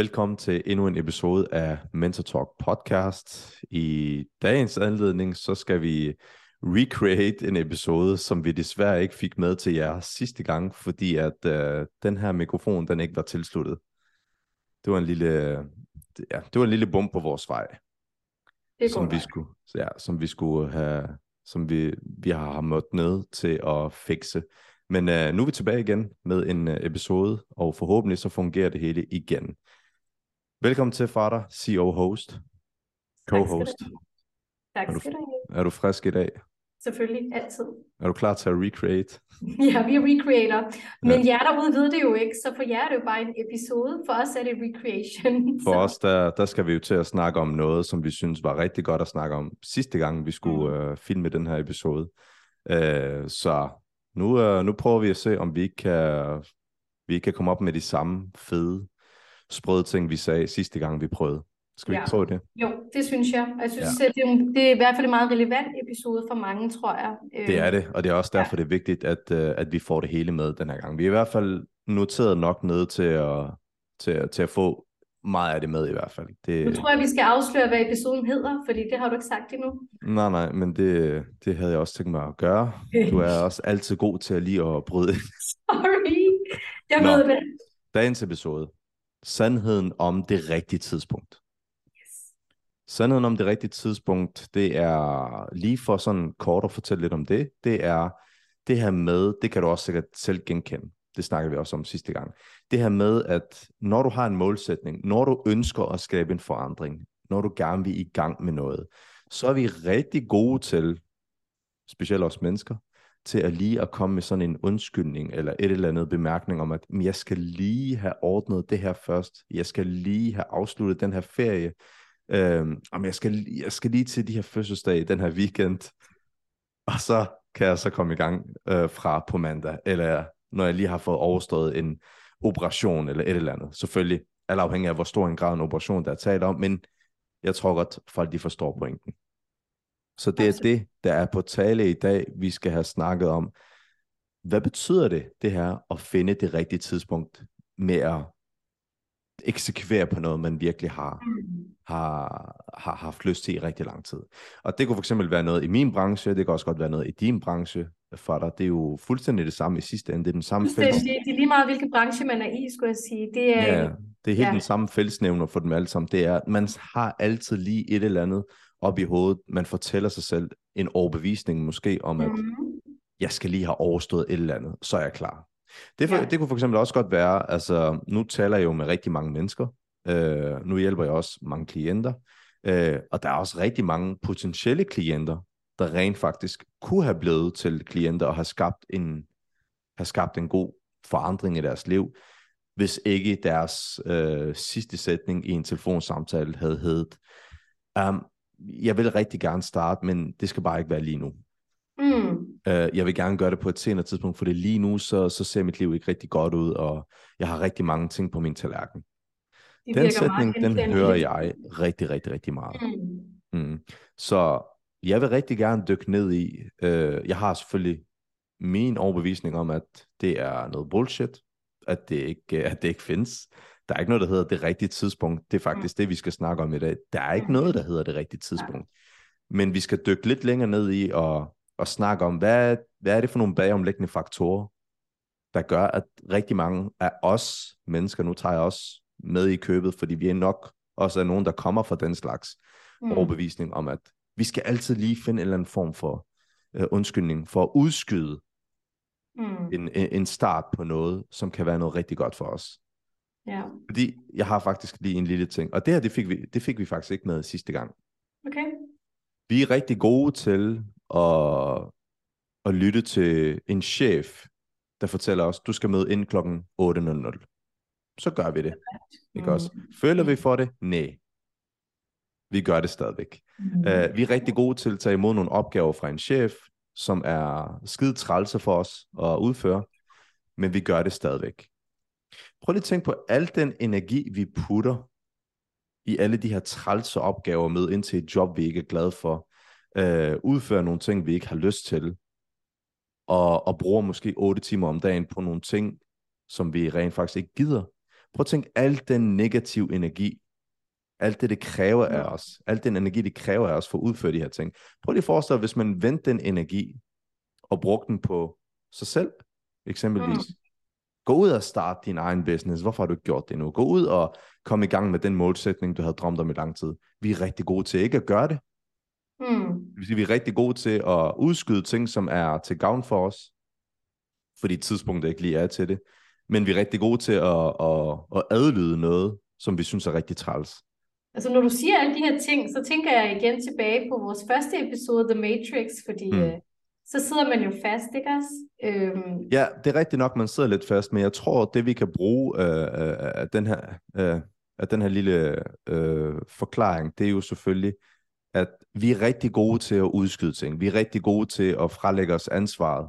Velkommen til endnu en episode af Mentor Talk podcast. I dagens anledning, så skal vi recreate en episode, som vi desværre ikke fik med til jer sidste gang, fordi at uh, den her mikrofon, den ikke var tilsluttet. Det var en lille, ja, det var en lille bump på vores vej, Det som vi skulle, ja, som vi skulle have, som vi, vi har måttet ned til at fikse. Men uh, nu er vi tilbage igen med en uh, episode, og forhåbentlig så fungerer det hele igen. Velkommen til, Farter, CEO-host, co-host. Tak skal du have. Er du frisk i dag? Selvfølgelig, altid. Er du klar til at recreate? Ja, vi er recreator. Men jer derude ved det jo ikke, så for jer er det jo bare en episode. For os er det recreation. For så. os, der, der skal vi jo til at snakke om noget, som vi synes var rigtig godt at snakke om sidste gang, vi skulle øh, filme den her episode. Øh, så nu, øh, nu prøver vi at se, om vi ikke kan, vi ikke kan komme op med de samme fede, sprøde ting, vi sagde sidste gang, vi prøvede. Skal vi Ja. ikke prøve det? Jo, det synes jeg. Jeg synes, ja. det, er, det er i hvert fald en meget relevant episode for mange, tror jeg. Øh, Det er det, og det er også Ja. derfor, det er vigtigt, at, øh, at vi får det hele med den her gang. Vi er i hvert fald noteret nok ned til at, til, at- til at få meget af det med i hvert fald. Det, Nu tror jeg, vi skal afsløre, hvad episoden hedder, fordi det har du ikke sagt endnu. Nej, nej, men det, det havde jeg også tænkt mig at gøre. Du er også altid god til at lige at bryde. Sorry. Jeg Nå. ved det. Dagens episode. Sandheden om det rigtige tidspunkt. Sandheden om det rigtige tidspunkt, det er lige for sådan kort at fortælle lidt om det. Det er det her med, det kan du også sikkert selv genkende. Det snakker vi også om sidste gang. Det her med, at når du har en målsætning, når du ønsker at skabe en forandring, når du gerne vil i gang med noget, så er vi rigtig gode til, specielt os mennesker, til at lige at komme med sådan en undskyldning eller et eller andet bemærkning om, at jeg skal lige have ordnet det her først. Jeg skal lige have afsluttet den her ferie. Øhm, om jeg skal, jeg skal lige til de her fødselsdage den her weekend. Og så kan jeg så komme i gang øh, fra på mandag, eller når jeg lige har fået overstået en operation eller et eller andet. Selvfølgelig, alt afhængig af, hvor stor en grad en operation, der er talt om, men jeg tror godt, folk de forstår pointen. Så det er det, der er på tale i dag, vi skal have snakket om. Hvad betyder det, det her, at finde det rigtige tidspunkt med at eksekvere på noget, man virkelig har, Mm. har, har haft lyst til i rigtig lang tid. Og det kunne for eksempel være noget i min branche, det kan også godt være noget i din branche for dig. Det er jo fuldstændig det samme i sidste ende. Det er den samme fælles, Fuldstændig. Det er lige meget, hvilken branche man er i, skulle jeg sige. Det er, ja, det er helt ja. den samme fællesnævner for dem alle sammen. Det er, at man har altid lige et eller andet op i hovedet. Man fortæller sig selv en overbevisning måske om, at Mhm. jeg skal lige have overstået et eller andet, så er jeg klar. Det, for, Ja. det kunne for eksempel også godt være, altså nu taler jeg jo med rigtig mange mennesker, øh, nu hjælper jeg også mange klienter, øh, og der er også rigtig mange potentielle klienter, der rent faktisk kunne have blevet til klienter og have skabt en, have skabt en god forandring i deres liv, hvis ikke deres øh, sidste sætning i en telefonsamtale havde heddet, um, jeg vil rigtig gerne starte, men det skal bare ikke være lige nu. Mm. Øh, jeg vil gerne gøre det på et senere tidspunkt, for det lige nu, så, så ser mit liv ikke rigtig godt ud, og jeg har rigtig mange ting på min tallerken. Det Den sætning, den hører jeg rigtig, rigtig, rigtig meget. Mm. Mm. Så jeg vil rigtig gerne dykke ned i, øh, jeg har selvfølgelig min overbevisning om, at det er noget bullshit, at det ikke, at det ikke findes. Der er ikke noget, der hedder det rigtige tidspunkt. Det er faktisk det, vi skal snakke om i dag. Der er ikke Mm. noget, der hedder det rigtige tidspunkt. Men vi skal dykke lidt længere ned i og, og snakke om, hvad, hvad er det for nogle bagomlæggende faktorer, der gør, at rigtig mange af os mennesker, nu tager jeg også med i købet, fordi vi er nok også er nogen, der kommer fra den slags Mm. overbevisning om, at vi skal altid lige finde en eller anden form for øh, undskyldning for at udskyde Mm. en en start på noget, som kan være noget rigtig godt for os. Ja. Fordi jeg har faktisk lige en lille ting, og det her, det fik vi, det fik vi faktisk ikke med sidste gang. Okay. Vi er rigtig gode til at, at lytte til en chef, der fortæller os, du skal møde ind klokken 8.00. Så gør vi det. Ikke Mm. også? Føler vi for det? Nej. Vi gør det stadigvæk. Mm. Uh, vi er rigtig gode til at tage imod nogle opgaver fra en chef, som er skide trælse for os at udføre, men vi gør det stadigvæk. Prøv lige at tænke på al den energi, vi putter i alle de her trælse opgaver med ind til et job, vi ikke er glade for, uh, udføre nogle ting, vi ikke har lyst til, og, og bruger måske 8 timer om dagen på nogle ting, som vi rent faktisk ikke gider. Prøv at tænke, al den negativ energi, alt det, det kræver af os, alt den energi, det kræver af os for at udføre de her ting. Prøv lige at forestille dig, hvis man vendte den energi og brugte den på sig selv, eksempelvis. Mm. Gå ud og start din egen business. Hvorfor har du ikke gjort det nu? Gå ud og kom i gang med den målsætning, du havde drømt om i lang tid. Vi er rigtig gode til ikke at gøre det. Mm. Vi er rigtig gode til at udskyde ting, som er til gavn for os, fordi tidspunktet ikke lige er til det. Men vi er rigtig gode til at, at, at adlyde noget, som vi synes er rigtig træls. Altså når du siger alle de her ting, så tænker jeg igen tilbage på vores første episode, The Matrix, fordi mm. øh, så sidder man jo fast, ikke også? Øhm... Ja, det er rigtigt nok, man sidder lidt fast, men jeg tror, det vi kan bruge øh, øh, af, den her, øh, af den her lille øh, forklaring, det er jo selvfølgelig, at vi er rigtig gode til at udskyde ting. Vi er rigtig gode til at frelægge os ansvaret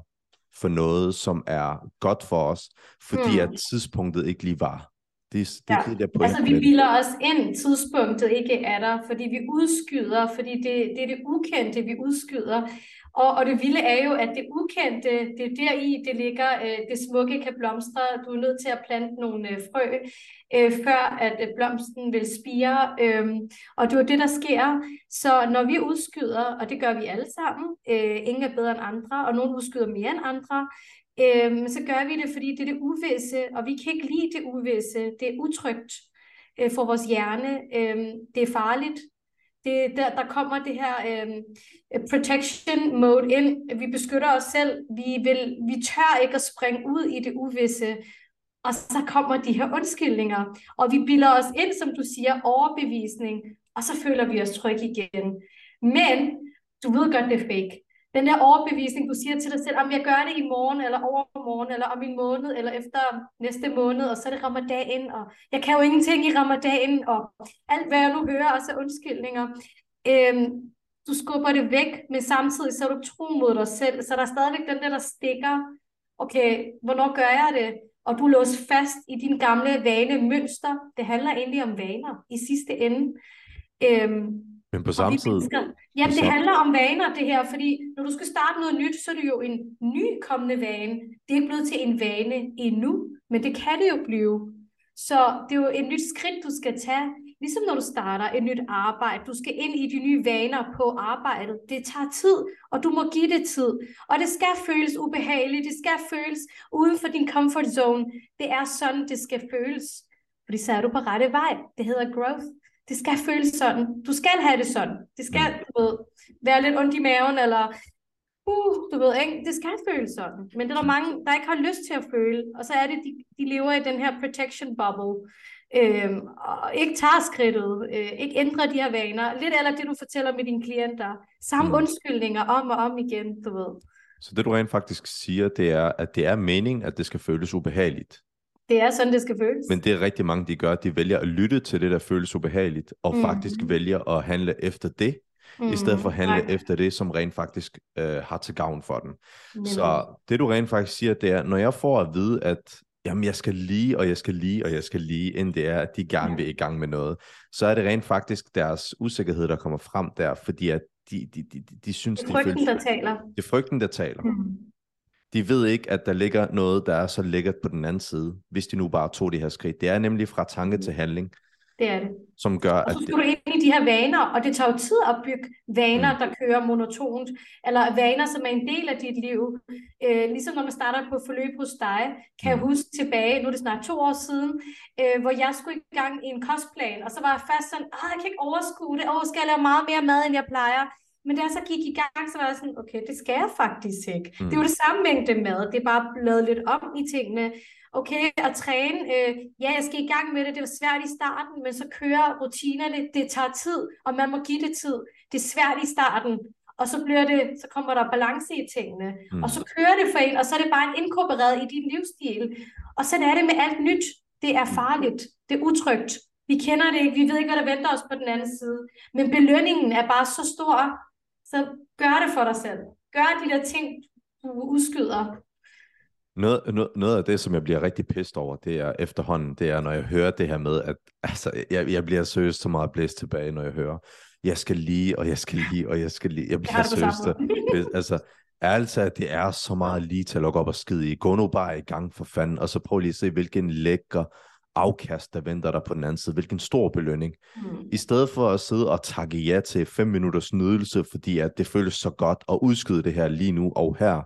for noget, som er godt for os, fordi mm. at tidspunktet ikke lige var. Det, det, ja. det der point. Altså vi bilder os ind, tidspunktet ikke er der, fordi vi udskyder, fordi det, det er det ukendte, vi udskyder. Og, og det vilde er jo, at det ukendte, det er der i, det ligger, øh, det smukke kan blomstre. Du er nødt til at plante nogle øh, frø, øh, før at øh, blomsten vil spire. Øh, og det er det, der sker. Så når vi udskyder, og det gør vi alle sammen, øh, ingen er bedre end andre, og nogen udskyder mere end andre, øh, så gør vi det, fordi det er det uvisse, og vi kan ikke lide det uvisse. Det er utrygt øh, for vores hjerne. Øh, det er farligt det, der, der kommer det her øh, protection mode ind. Vi beskytter os selv. Vi, vil, vi tør ikke at springe ud i det uvisse. Og så kommer de her undskyldninger. Og vi bilder os ind, som du siger, overbevisning. Og så føler vi os trygge igen. Men du ved godt, det er fake den der overbevisning, du siger til dig selv, om jeg gør det i morgen, eller overmorgen, eller om en måned, eller efter næste måned, og så er det ramadan, og jeg kan jo ingenting i ramadan, og alt hvad jeg nu hører, altså undskyldninger. Øhm, du skubber det væk, men samtidig så er du tro mod dig selv, så der er stadigvæk den der, der stikker, okay, hvornår gør jeg det? Og du låser fast i din gamle vane mønster. Det handler egentlig om vaner i sidste ende. Øhm, men på samme tid... Ja, det handler om vaner, det her, fordi når du skal starte noget nyt, så er det jo en ny kommende vane. Det er ikke blevet til en vane endnu, men det kan det jo blive. Så det er jo et nyt skridt, du skal tage, ligesom når du starter et nyt arbejde. Du skal ind i de nye vaner på arbejdet. Det tager tid, og du må give det tid. Og det skal føles ubehageligt, det skal føles uden for din comfort zone. Det er sådan, det skal føles. Fordi så er du på rette vej. Det hedder growth det skal føles sådan. Du skal have det sådan. Det skal mm. du ved, være lidt ondt i maven, eller uh, du ved, ikke? det skal føles sådan. Men det er der mange, der ikke har lyst til at føle, og så er det, de, de lever i den her protection bubble, øhm, og ikke tager skridtet, øh, ikke ændrer de her vaner. Lidt eller det, du fortæller med dine klienter. Samme mm. undskyldninger om og om igen, du ved. Så det, du rent faktisk siger, det er, at det er meningen, at det skal føles ubehageligt. Det er sådan, det skal føles. Men det er rigtig mange, de gør, de vælger at lytte til det, der føles ubehageligt, og mm. faktisk vælger at handle efter det, mm. i stedet for at handle Nej. efter det, som rent faktisk øh, har til gavn for den. Mm. Så det, du rent faktisk siger, det er, når jeg får at vide, at jamen, jeg skal lige, og jeg skal lige, og jeg skal lige, inden det er, at de gerne vil i gang med noget, så er det rent faktisk deres usikkerhed, der kommer frem der, fordi at de, de, de, de, de synes, det er frygten, de føles, der taler. Det er frygten, der taler. Mm de ved ikke, at der ligger noget, der er så lækkert på den anden side, hvis de nu bare tog det her skridt. Det er nemlig fra tanke til handling. Det er det. Som gør, og så skal at det... du ind i de her vaner, og det tager jo tid at bygge vaner, mm. der kører monotont, eller vaner, som er en del af dit liv. Øh, ligesom når man starter på forløb hos dig, kan mm. jeg huske tilbage, nu er det snart to år siden, øh, hvor jeg skulle i gang i en kostplan, og så var jeg fast sådan, jeg kan ikke overskue det, åh, skal jeg lave meget mere mad, end jeg plejer? Men da jeg så gik i gang, så var jeg sådan, okay, det skal jeg faktisk ikke. Mm. Det er jo det samme mængde mad, det er bare lavet lidt om i tingene. Okay, at træne, øh, ja, jeg skal i gang med det, det var svært i starten, men så kører rutinerne, det tager tid, og man må give det tid. Det er svært i starten, og så bliver det, så kommer der balance i tingene, mm. og så kører det for en, og så er det bare inkorporeret i din livsstil. Og så er det med alt nyt. Det er farligt, det er utrygt, vi kender det ikke, vi ved ikke, hvad der venter os på den anden side. Men belønningen er bare så stor, så gør det for dig selv. Gør de der ting, du udskyder. Noget, noget, noget af det, som jeg bliver rigtig pist over, det er efterhånden, det er, når jeg hører det her med, at altså, jeg, jeg bliver seriøst så meget blæst tilbage, når jeg hører, jeg skal lige, og jeg skal lige, og jeg skal lige. Jeg bliver seriøst, altså, at det er så meget lige til at lukke op og skide i. Gå nu bare i gang for fanden, og så prøv lige at se, hvilken lækker afkast, der venter dig på den anden side, hvilken stor belønning. Mm. I stedet for at sidde og takke ja til fem minutters nydelse, fordi at det føles så godt at udskyde det her lige nu og her,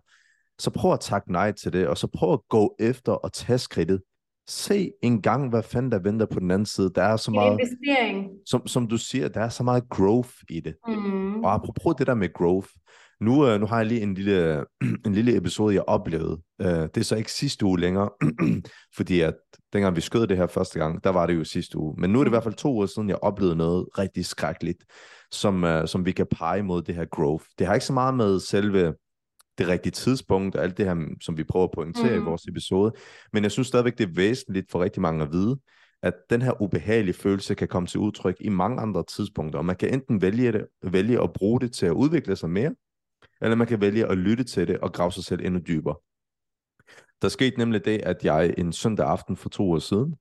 så prøv at takke nej til det, og så prøv at gå efter og tage skridtet. Se en gang, hvad fanden der venter på den anden side. Der er så meget... investering. Som, som du siger, der er så meget growth i det. Mm. Og apropos det der med growth, nu, øh, nu har jeg lige en lille, en lille episode, jeg oplevede. Uh, det er så ikke sidste uge længere, fordi at dengang vi skød det her første gang, der var det jo sidste uge. Men nu er det i mm. hvert fald to uger siden, jeg oplevede noget rigtig skrækkeligt, som, uh, som vi kan pege mod det her growth. Det har ikke så meget med selve det rigtige tidspunkt og alt det her, som vi prøver at pointere mm. i vores episode. Men jeg synes stadigvæk, det er væsentligt for rigtig mange at vide, at den her ubehagelige følelse kan komme til udtryk i mange andre tidspunkter, og man kan enten vælge, det, vælge at bruge det til at udvikle sig mere, eller man kan vælge at lytte til det og grave sig selv endnu dybere. Der skete nemlig det, at jeg en søndag aften for to år siden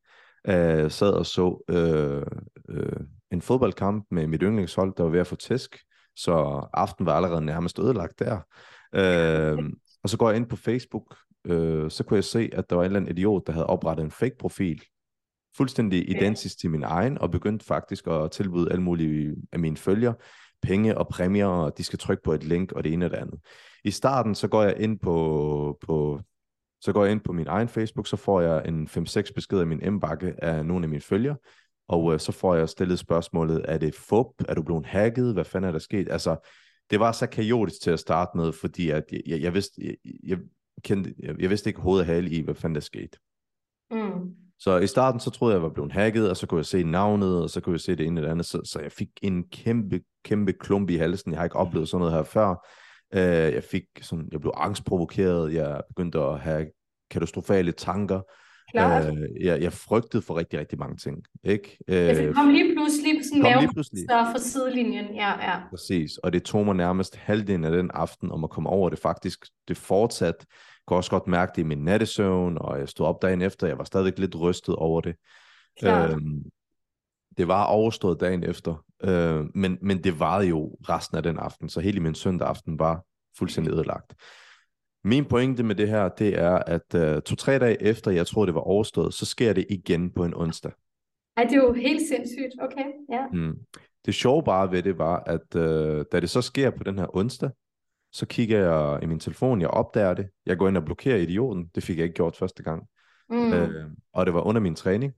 øh, sad og så øh, øh, en fodboldkamp med mit yndlingshold, der var ved at få tæsk, så aften var allerede nærmest ødelagt der. Øh, og så går jeg ind på Facebook, øh, så kunne jeg se, at der var en eller anden idiot, der havde oprettet en fake profil, fuldstændig identisk til min egen, og begyndte faktisk at tilbyde alle mulige af mine følgere penge og præmier, og de skal trykke på et link, og det ene og det andet. I starten, så går jeg ind på, på så går jeg ind på min egen Facebook, så får jeg en 5-6 beskeder i min indbakke af nogle af mine følgere, og øh, så får jeg stillet spørgsmålet, er det fup? Er du blevet hacket? Hvad fanden er der sket? Altså, det var så kaotisk til at starte med, fordi at jeg, jeg, jeg vidste, jeg, jeg, kendte, jeg, jeg vidste ikke hovedet hale i, hvad fanden der skete. Mm. Så i starten, så troede jeg, jeg var blevet hacket, og så kunne jeg se navnet, og så kunne jeg se det ene eller andet, så, så jeg fik en kæmpe, kæmpe klump i halsen. Jeg har ikke oplevet sådan noget her før. Uh, jeg fik sådan, jeg blev angstprovokeret, jeg begyndte at have katastrofale tanker, Klart. Øh, jeg, jeg frygtede for rigtig, rigtig mange ting. Ikke? Øh, det kom lige pludselig sådan mave fra sidelinjen. Ja, ja. Præcis, og det tog mig nærmest halvdelen af den aften om at komme over det faktisk. Det fortsat. Jeg kunne også godt mærke det i min nattesøvn, og jeg stod op dagen efter. Jeg var stadig lidt rystet over det. Øhm, det var overstået dagen efter, øh, men, men det var jo resten af den aften, så hele min søndag aften var fuldstændig ødelagt. Min pointe med det her, det er, at uh, to-tre dage efter, jeg tror, det var overstået, så sker det igen på en onsdag. Ej, det er jo helt sindssygt. Okay, ja. Mm. Det sjove bare ved det var, at uh, da det så sker på den her onsdag, så kigger jeg i min telefon, jeg opdager det. Jeg går ind og blokerer idioten. Det fik jeg ikke gjort første gang. Mm. Uh, og det var under min træning.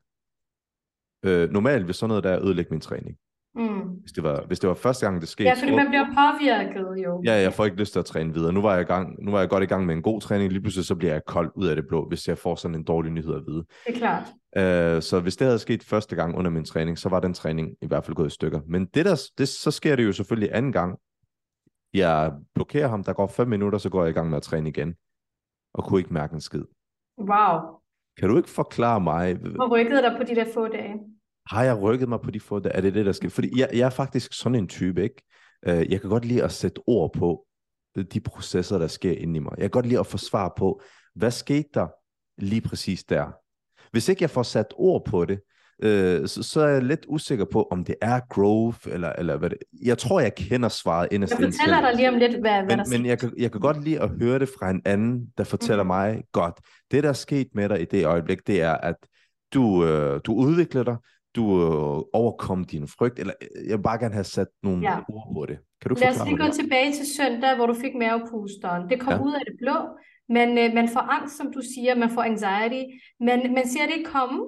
Uh, normalt vil sådan noget der ødelægge min træning. Mm. Hvis, det var, hvis det var første gang, det skete. Ja, fordi man bliver påvirket jo. Ja, jeg får ikke lyst til at træne videre. Nu var jeg, i gang, nu var jeg godt i gang med en god træning, lige pludselig så bliver jeg kold ud af det blå, hvis jeg får sådan en dårlig nyhed at vide. Det er klart. Uh, så hvis det havde sket første gang under min træning, så var den træning i hvert fald gået i stykker. Men det der, det, så sker det jo selvfølgelig anden gang. Jeg blokerer ham, der går fem minutter, så går jeg i gang med at træne igen. Og kunne ikke mærke en skid. Wow. Kan du ikke forklare mig... Hvor rykkede dig på de der få dage? har jeg rykket mig på de få Er det det, der sker? Fordi jeg, jeg er faktisk sådan en type, ikke? Uh, jeg kan godt lide at sætte ord på de processer, der sker inde i mig. Jeg kan godt lide at få svar på, hvad skete der lige præcis der? Hvis ikke jeg får sat ord på det, øh, så, så er jeg lidt usikker på, om det er growth, eller, eller hvad det Jeg tror, jeg kender svaret inderst Jeg fortæller dig lige om lidt, hvad, hvad men, der Men jeg kan, jeg kan godt lide at høre det fra en anden, der fortæller mm. mig, godt, det der er sket med dig i det øjeblik, det er, at du, øh, du udvikler dig, du øh, overkom din frygt, eller øh, jeg vil bare gerne have sat nogle ja. ord på det. Kan du Lad os lige gå tilbage til søndag, hvor du fik mavepusteren. Det kom ja. ud af det blå, men øh, man får angst, som du siger, man får anxiety, men man ser det ikke komme,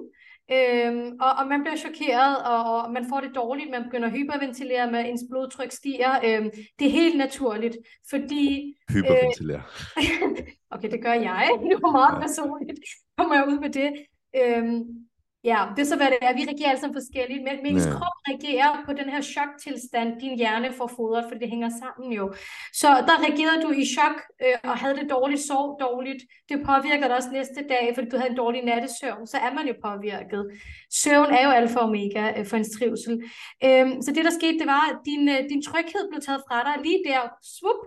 øhm, og, og man bliver chokeret, og, og man får det dårligt, man begynder at hyperventilere, med ens blodtryk stiger. Øhm, det er helt naturligt, fordi... Hyperventilere. Øh, okay, det gør jeg. Det var meget ja. personligt. Kommer jeg ud med det. Øhm, Ja, det er så, hvad det er. Vi reagerer alle sammen forskelligt, men, ens ja. krop reagerer på den her choktilstand, din hjerne får fodret, for det hænger sammen jo. Så der reagerede du i chok øh, og havde det dårligt, sov dårligt. Det påvirker dig også næste dag, fordi du havde en dårlig nattesøvn. Så er man jo påvirket. Søvn er jo alfa og omega øh, for ens trivsel. Øh, så det, der skete, det var, at din, øh, din tryghed blev taget fra dig lige der. Swoop,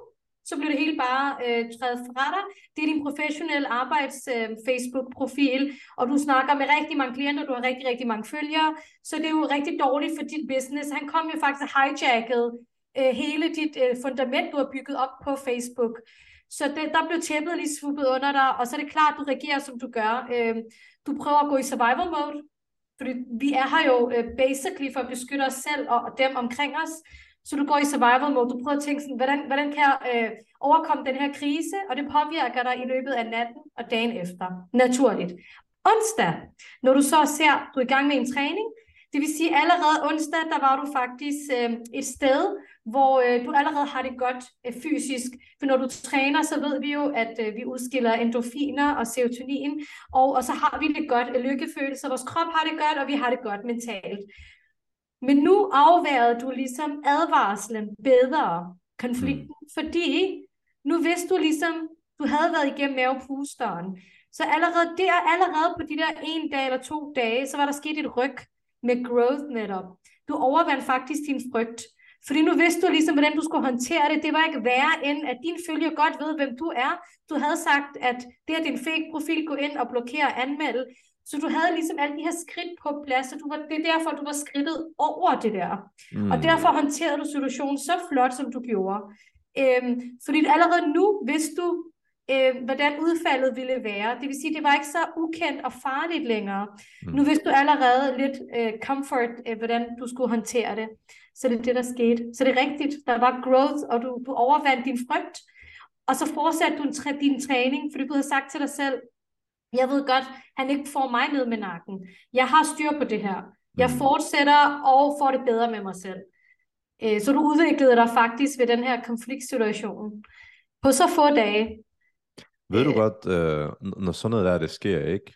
så bliver det hele bare øh, trædet fra dig. Det er din professionelle arbejds-Facebook-profil, øh, og du snakker med rigtig mange klienter, du har rigtig, rigtig mange følgere, så det er jo rigtig dårligt for dit business. Han kom jo faktisk hijacket øh, hele dit øh, fundament, du har bygget op på Facebook. Så det, der blev tæppet lige svuppet under dig, og så er det klart, at du reagerer, som du gør. Øh, du prøver at gå i survival mode, Fordi vi er her jo øh, basically for at beskytte os selv og, og dem omkring os. Så du går i survival mode, du prøver at tænke sådan, hvordan, hvordan kan jeg øh, overkomme den her krise, og det påvirker dig i løbet af natten og dagen efter, naturligt. Onsdag, når du så ser, du er i gang med en træning, det vil sige, allerede onsdag, der var du faktisk øh, et sted, hvor øh, du allerede har det godt øh, fysisk. For når du træner, så ved vi jo, at øh, vi udskiller endorfiner og serotonin, og, og så har vi det godt, øh, lykkefølelse, vores krop har det godt, og vi har det godt mentalt. Men nu afværede du ligesom advarslen bedre, konflikten, mm. fordi nu vidste du ligesom, du havde været igennem mavepusteren. Så allerede der, allerede på de der en dag eller to dage, så var der sket et ryg med growth netop. Du overvandt faktisk din frygt. Fordi nu vidste du ligesom, hvordan du skulle håndtere det. Det var ikke værre end, at din følger godt ved, hvem du er. Du havde sagt, at det er din fake profil, gå ind og blokere og anmelde. Så du havde ligesom alle de her skridt på plads, og du var, det er derfor, du var skridtet over det der. Mm. Og derfor håndterede du situationen så flot, som du gjorde. Øhm, fordi allerede nu vidste du, øh, hvordan udfaldet ville være. Det vil sige, det var ikke så ukendt og farligt længere. Mm. Nu vidste du allerede lidt øh, comfort, øh, hvordan du skulle håndtere det. Så det er det, der skete. Så det er rigtigt. Der var growth, og du, du overvandt din frygt. Og så fortsatte du din træning, fordi du havde sagt til dig selv, jeg ved godt, han ikke får mig ned med nakken. Jeg har styr på det her. Jeg mm. fortsætter og får det bedre med mig selv. Øh, så du udviklede dig faktisk ved den her konfliktsituation på så få dage. Ved du øh, godt, øh, når sådan noget der, det sker, ikke?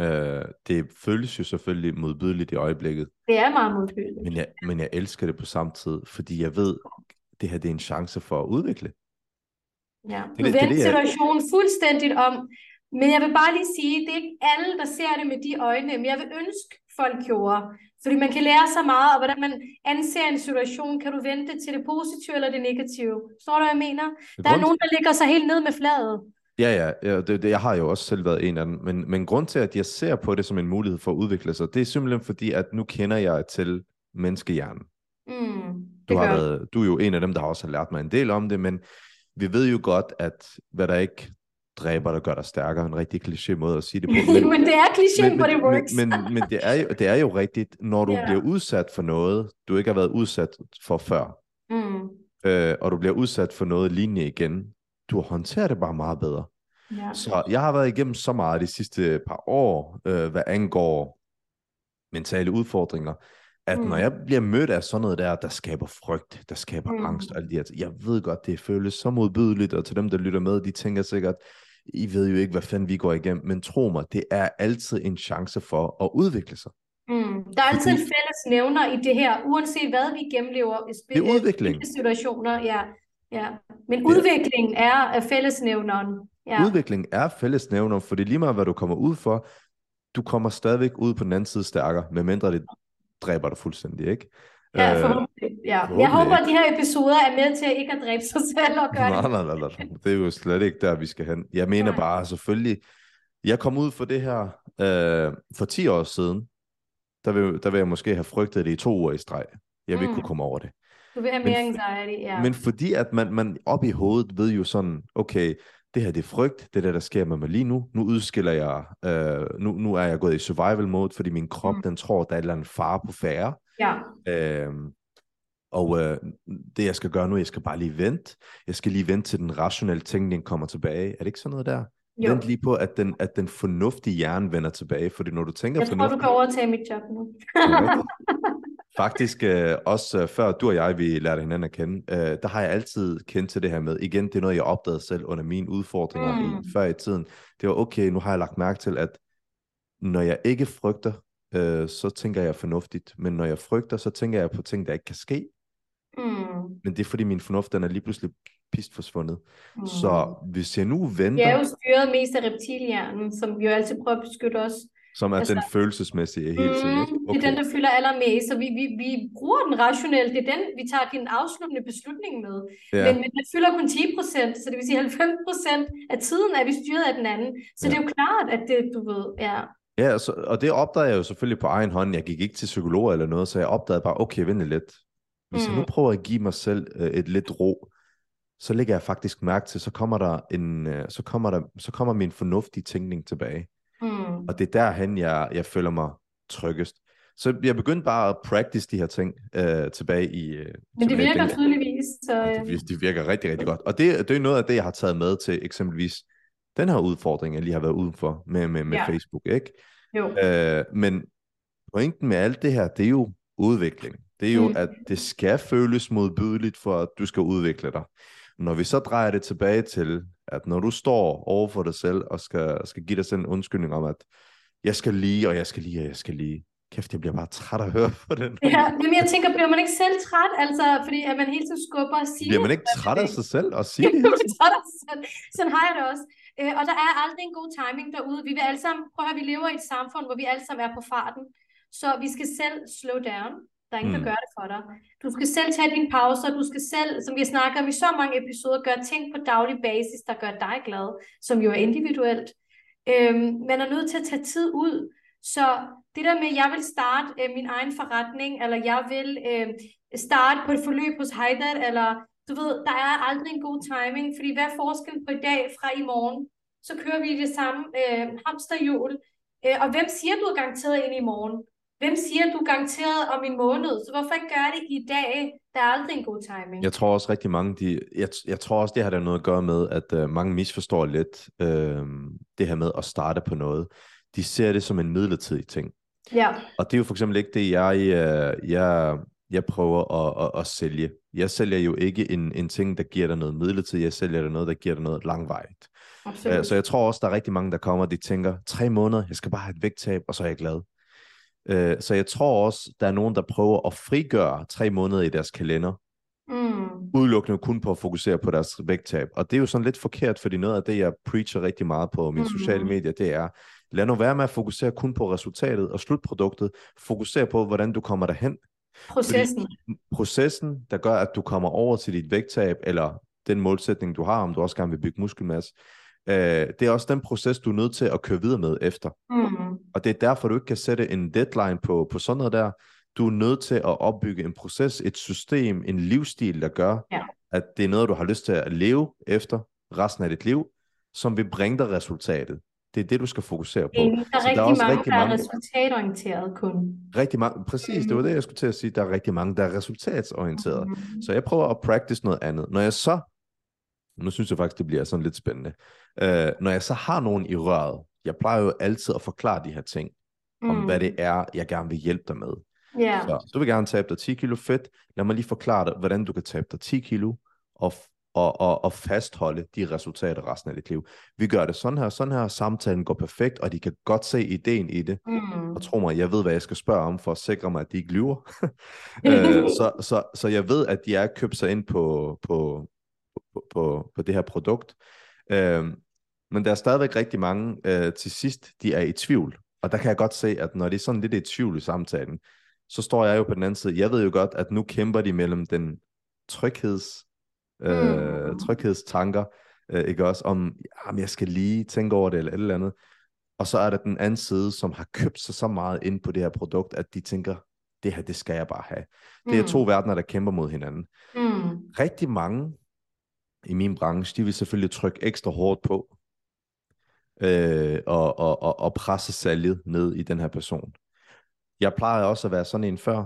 Øh, det føles jo selvfølgelig modbydeligt i øjeblikket. Det er meget modbydeligt. Men jeg, men jeg elsker det på samme tid, fordi jeg ved, det her det er en chance for at udvikle. Ja, du vendte situationen fuldstændigt om. Men jeg vil bare lige sige, det er ikke alle, der ser det med de øjne, men jeg vil ønske, folk gjorde. Fordi man kan lære så meget, og hvordan man anser en situation. Kan du vente til det positive eller det negative? Står du, hvad jeg mener? Der er nogen, der ligger sig helt ned med fladet. Ja, ja, det, det, jeg har jo også selv været en af dem, men, men grund til, at jeg ser på det som en mulighed for at udvikle sig, det er simpelthen fordi, at nu kender jeg til menneskehjernen. Mm, du, har været, du er jo en af dem, der har også lært mig en del om det, men vi ved jo godt, at hvad der ikke dræber, der gør dig stærkere. En rigtig kliché måde at sige det på. Men, men det er kliché, but it works. Men, men, men det, er jo, det er jo rigtigt, når du yeah. bliver udsat for noget, du ikke har været udsat for før, mm. øh, og du bliver udsat for noget lignende igen, du håndterer det bare meget bedre. Yeah. Så jeg har været igennem så meget de sidste par år, øh, hvad angår mentale udfordringer, at mm. når jeg bliver mødt af sådan noget der, der skaber frygt, der skaber mm. angst og alt det her, jeg ved godt, det føles så modbydeligt, og til dem, der lytter med, de tænker sikkert, i ved jo ikke, hvad fanden vi går igennem, men tro mig, det er altid en chance for at udvikle sig. Mm. Der er altid en fælles nævner i det her, uanset hvad vi gennemlever i det er udvikling. situationer. Ja. Ja. Men ja. udviklingen er fællesnævneren. Ja. Udvikling er fællesnævner, fordi lige meget hvad du kommer ud for, du kommer stadigvæk ud på den anden side stærkere, medmindre det dræber dig fuldstændig, ikke? Ja, øh, forhåbentlig. Ja. Forhåbentlig jeg håber, at de her episoder er med til ikke at dræbe sig selv og gøre nej, det. Nej, nej, nej. Det er jo slet ikke der, vi skal hen. Jeg mener nej. bare, selvfølgelig, jeg kom ud for det her øh, for 10 år siden, der vil, der vil jeg måske have frygtet det i to uger i streg. Jeg vil mm. ikke kunne komme over det. Du vil have mere men, anxiety, ja. Men fordi at man, man op i hovedet ved jo sådan, okay, det her det er frygt, det der, der sker med mig lige nu. Nu udskiller jeg, øh, nu, nu er jeg gået i survival mode, fordi min krop, mm. den tror, der er en eller anden fare på færre. Ja. Øh, og øh, det jeg skal gøre nu, jeg skal bare lige vente. Jeg skal lige vente til den rationelle tænkning kommer tilbage. Er det ikke sådan noget der? Jo. Vent lige på, at den, at den fornuftige hjerne vender tilbage, fordi når du tænker Jeg tror, du kan overtage mit job nu. Faktisk øh, også øh, før du og jeg, vi lærte hinanden at kende, øh, der har jeg altid kendt til det her med, igen, det er noget, jeg opdagede selv under mine udfordringer mm. i, før i tiden. Det var okay, nu har jeg lagt mærke til, at når jeg ikke frygter, øh, så tænker jeg fornuftigt, men når jeg frygter, så tænker jeg på ting, der ikke kan ske. Mm. Men det er fordi min fornuft, den er lige pludselig pist forsvundet. Mm. Så hvis jeg nu venter... Jeg er jo styret mest af reptilhjernen, som jo altid prøver at beskytte os som er altså, den følelsesmæssige hele tiden. Mm, okay. Det er den, der fylder allermest, så vi, vi, vi bruger den rationelt. Det er den, vi tager din afsluttende beslutning med. Ja. Men, men den fylder kun 10 procent, så det vil sige 90 procent af tiden er vi styret af den anden. Så ja. det er jo klart, at det, du ved, ja. Ja, så, og det opdagede jeg jo selvfølgelig på egen hånd. Jeg gik ikke til psykolog eller noget, så jeg opdagede bare, okay, vent lidt. Hvis mm. jeg nu mm. prøver at give mig selv øh, et lidt ro, så lægger jeg faktisk mærke til, så kommer der en, øh, så kommer der, så kommer min fornuftige tænkning tilbage. Mm. Og det er derhen, jeg, jeg føler mig tryggest. Så jeg begyndte bare at practice de her ting øh, tilbage i... Øh, Men det virker tydeligvis. Så... Ja, det, det virker rigtig, rigtig godt. Og det, det er noget af det, jeg har taget med til eksempelvis den her udfordring, jeg lige har været ude for med, med, med ja. Facebook. Ikke? Jo. Øh, men pointen med alt det her, det er jo udvikling. Det er jo, mm. at det skal føles modbydeligt for, at du skal udvikle dig. Når vi så drejer det tilbage til, at når du står over for dig selv og skal, skal give dig selv en undskyldning om, at jeg skal lige, og jeg skal lige, og jeg skal lige, Kæft, jeg bliver bare træt af at høre på den. Ja, men jeg tænker, bliver man ikke selv træt, altså, fordi at man hele tiden skubber og siger... Bliver man ikke træt af sig selv og sige det? træt af sig selv. Sådan har jeg det også. Øh, og der er aldrig en god timing derude. Vi vil alle sammen, prøv at høre, vi lever i et samfund, hvor vi alle sammen er på farten. Så vi skal selv slow down. Der er ingen, der mm. gør det for dig. Du skal selv tage dine pauser. Du skal selv, som vi snakker om i så mange episoder, gøre ting på daglig basis, der gør dig glad, som jo er individuelt. Øhm, man er nødt til at tage tid ud. Så det der med, at jeg vil starte øh, min egen forretning, eller jeg vil øh, starte på et forløb hos Heidat, eller du ved, der er aldrig en god timing, fordi hvad er forskellen på i dag fra i morgen? Så kører vi det samme øh, hamsterhjul. Øh, og hvem siger, du er garanteret ind i morgen? Hvem siger, du er garanteret om en måned? Så hvorfor ikke gøre det i dag? Der er aldrig en god timing. Jeg tror også rigtig mange, de, jeg, jeg tror også, det har der noget at gøre med, at øh, mange misforstår lidt øh, det her med at starte på noget. De ser det som en midlertidig ting. Ja. Og det er jo for eksempel ikke det, jeg, øh, jeg, jeg prøver at, at, at sælge. Jeg sælger jo ikke en, en ting, der giver dig noget midlertidigt. Jeg sælger dig noget, der giver dig noget langvejt. Absolut. Øh, så jeg tror også, der er rigtig mange, der kommer, og de tænker, tre måneder, jeg skal bare have et vægttab, og så er jeg glad. Øh, så jeg tror også, der er nogen, der prøver at frigøre tre måneder i deres kalender, mm. udelukkende kun på at fokusere på deres vægttab. Og det er jo sådan lidt forkert, fordi noget af det, jeg preacher rigtig meget på mine mm. sociale medier, det er, Lad nu være med at fokusere kun på resultatet og slutproduktet. Fokuser på, hvordan du kommer derhen. Processen. Fordi processen, der gør, at du kommer over til dit vægttab, eller den målsætning, du har, om du også gerne vil bygge muskelmasse, øh, det er også den proces, du er nødt til at køre videre med efter. Mm. Og det er derfor, du ikke kan sætte en deadline på, på sådan noget der. Du er nødt til at opbygge en proces, et system, en livsstil, der gør, ja. at det er noget, du har lyst til at leve efter resten af dit liv, som vil bringe dig resultatet. Det er det, du skal fokusere på. Der er, rigtig der er også mange, rigtig mange, der er resultatorienteret kun. Rigtig mange, præcis, det var det, jeg skulle til at sige. Der er rigtig mange, der er resultatsorienteret. Mm. Så jeg prøver at practice noget andet. Når jeg så, nu synes jeg faktisk, det bliver sådan lidt spændende. Uh, når jeg så har nogen i røret, jeg plejer jo altid at forklare de her ting, mm. om hvad det er, jeg gerne vil hjælpe dig med. Yeah. Så du vil gerne tabe dig 10 kilo fedt. Lad mig lige forklare dig, hvordan du kan tabe dig 10 kilo, og og, og, og fastholde de resultater resten af dit liv. Vi gør det sådan her, sådan her, samtalen går perfekt, og de kan godt se ideen i det. Mm. Og tro mig, jeg ved, hvad jeg skal spørge om, for at sikre mig, at de ikke lyver. øh, så, så, så jeg ved, at de er købt sig ind på, på, på, på, på det her produkt. Øh, men der er stadigvæk rigtig mange øh, til sidst, de er i tvivl. Og der kan jeg godt se, at når de er sådan lidt i tvivl i samtalen, så står jeg jo på den anden side. Jeg ved jo godt, at nu kæmper de mellem den trygheds øh, mm. tryghedstanker, øh, ikke også, om, jamen, jeg skal lige tænke over det, eller et eller andet. Og så er der den anden side, som har købt sig så meget ind på det her produkt, at de tænker, det her, det skal jeg bare have. Det er mm. to verdener, der kæmper mod hinanden. Mm. Rigtig mange i min branche, de vil selvfølgelig trykke ekstra hårdt på, øh, og, og, og, og presse salget ned i den her person. Jeg plejer også at være sådan en før,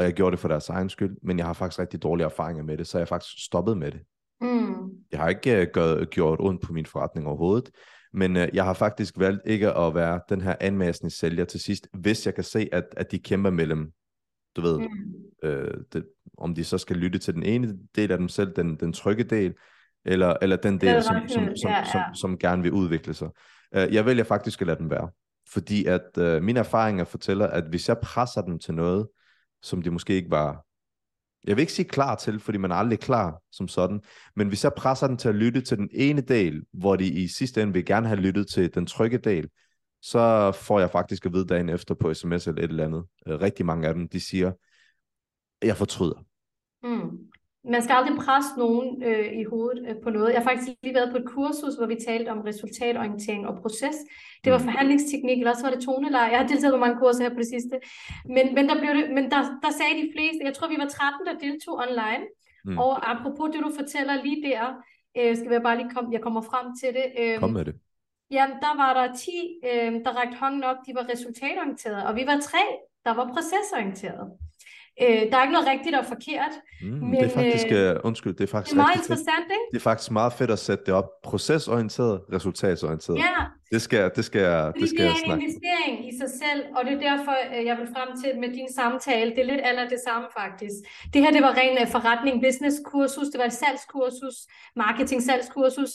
og jeg gjorde det for deres egen skyld, men jeg har faktisk rigtig dårlige erfaringer med det, så jeg har faktisk stoppet med det. Mm. Jeg har ikke uh, gjort, gjort ondt på min forretning overhovedet, men uh, jeg har faktisk valgt ikke at være den her anmassende sælger til sidst, hvis jeg kan se, at, at de kæmper mellem, du ved, mm. øh, det, om de så skal lytte til den ene del af dem selv, den, den trygge del, eller, eller den del, som, som, som, ja, ja. Som, som gerne vil udvikle sig. Uh, jeg vælger faktisk at lade dem være, fordi at uh, mine erfaringer fortæller, at hvis jeg presser dem til noget, som de måske ikke var, jeg vil ikke sige klar til, fordi man er aldrig klar som sådan, men hvis jeg presser den til at lytte til den ene del, hvor de i sidste ende vil gerne have lyttet til den trygge del, så får jeg faktisk at vide dagen efter på sms eller et eller andet. Øh, rigtig mange af dem, de siger, jeg fortryder. Mm man skal aldrig presse nogen øh, i hovedet øh, på noget. Jeg har faktisk lige været på et kursus, hvor vi talte om resultatorientering og proces. Det var mm. forhandlingsteknik, eller også var det toneleje. Jeg har deltaget på mange kurser her på det sidste. Men, men, der, blev det, men der, der sagde de fleste, jeg tror vi var 13, der deltog online. Mm. Og apropos det, du fortæller lige der, øh, skal jeg bare lige komme, jeg kommer frem til det. Øh, Kom med det Jamen, der var der 10, øh, der rakte hånden op, de var resultatorienterede, og vi var tre, der var procesorienterede. Øh, der er ikke noget rigtigt og forkert. Mm, men, det er faktisk, øh, undskyld, det er faktisk det er meget interessant, fedt. ikke? Det er faktisk meget fedt at sætte det op procesorienteret, resultatsorienteret. Ja. Det skal, det skal, det skal det er en investering i sig selv, og det er derfor, øh, jeg vil frem til med din samtale. Det er lidt aller det samme faktisk. Det her, det var ren øh, forretning, business kursus, det var et salgskursus, marketing salgskursus,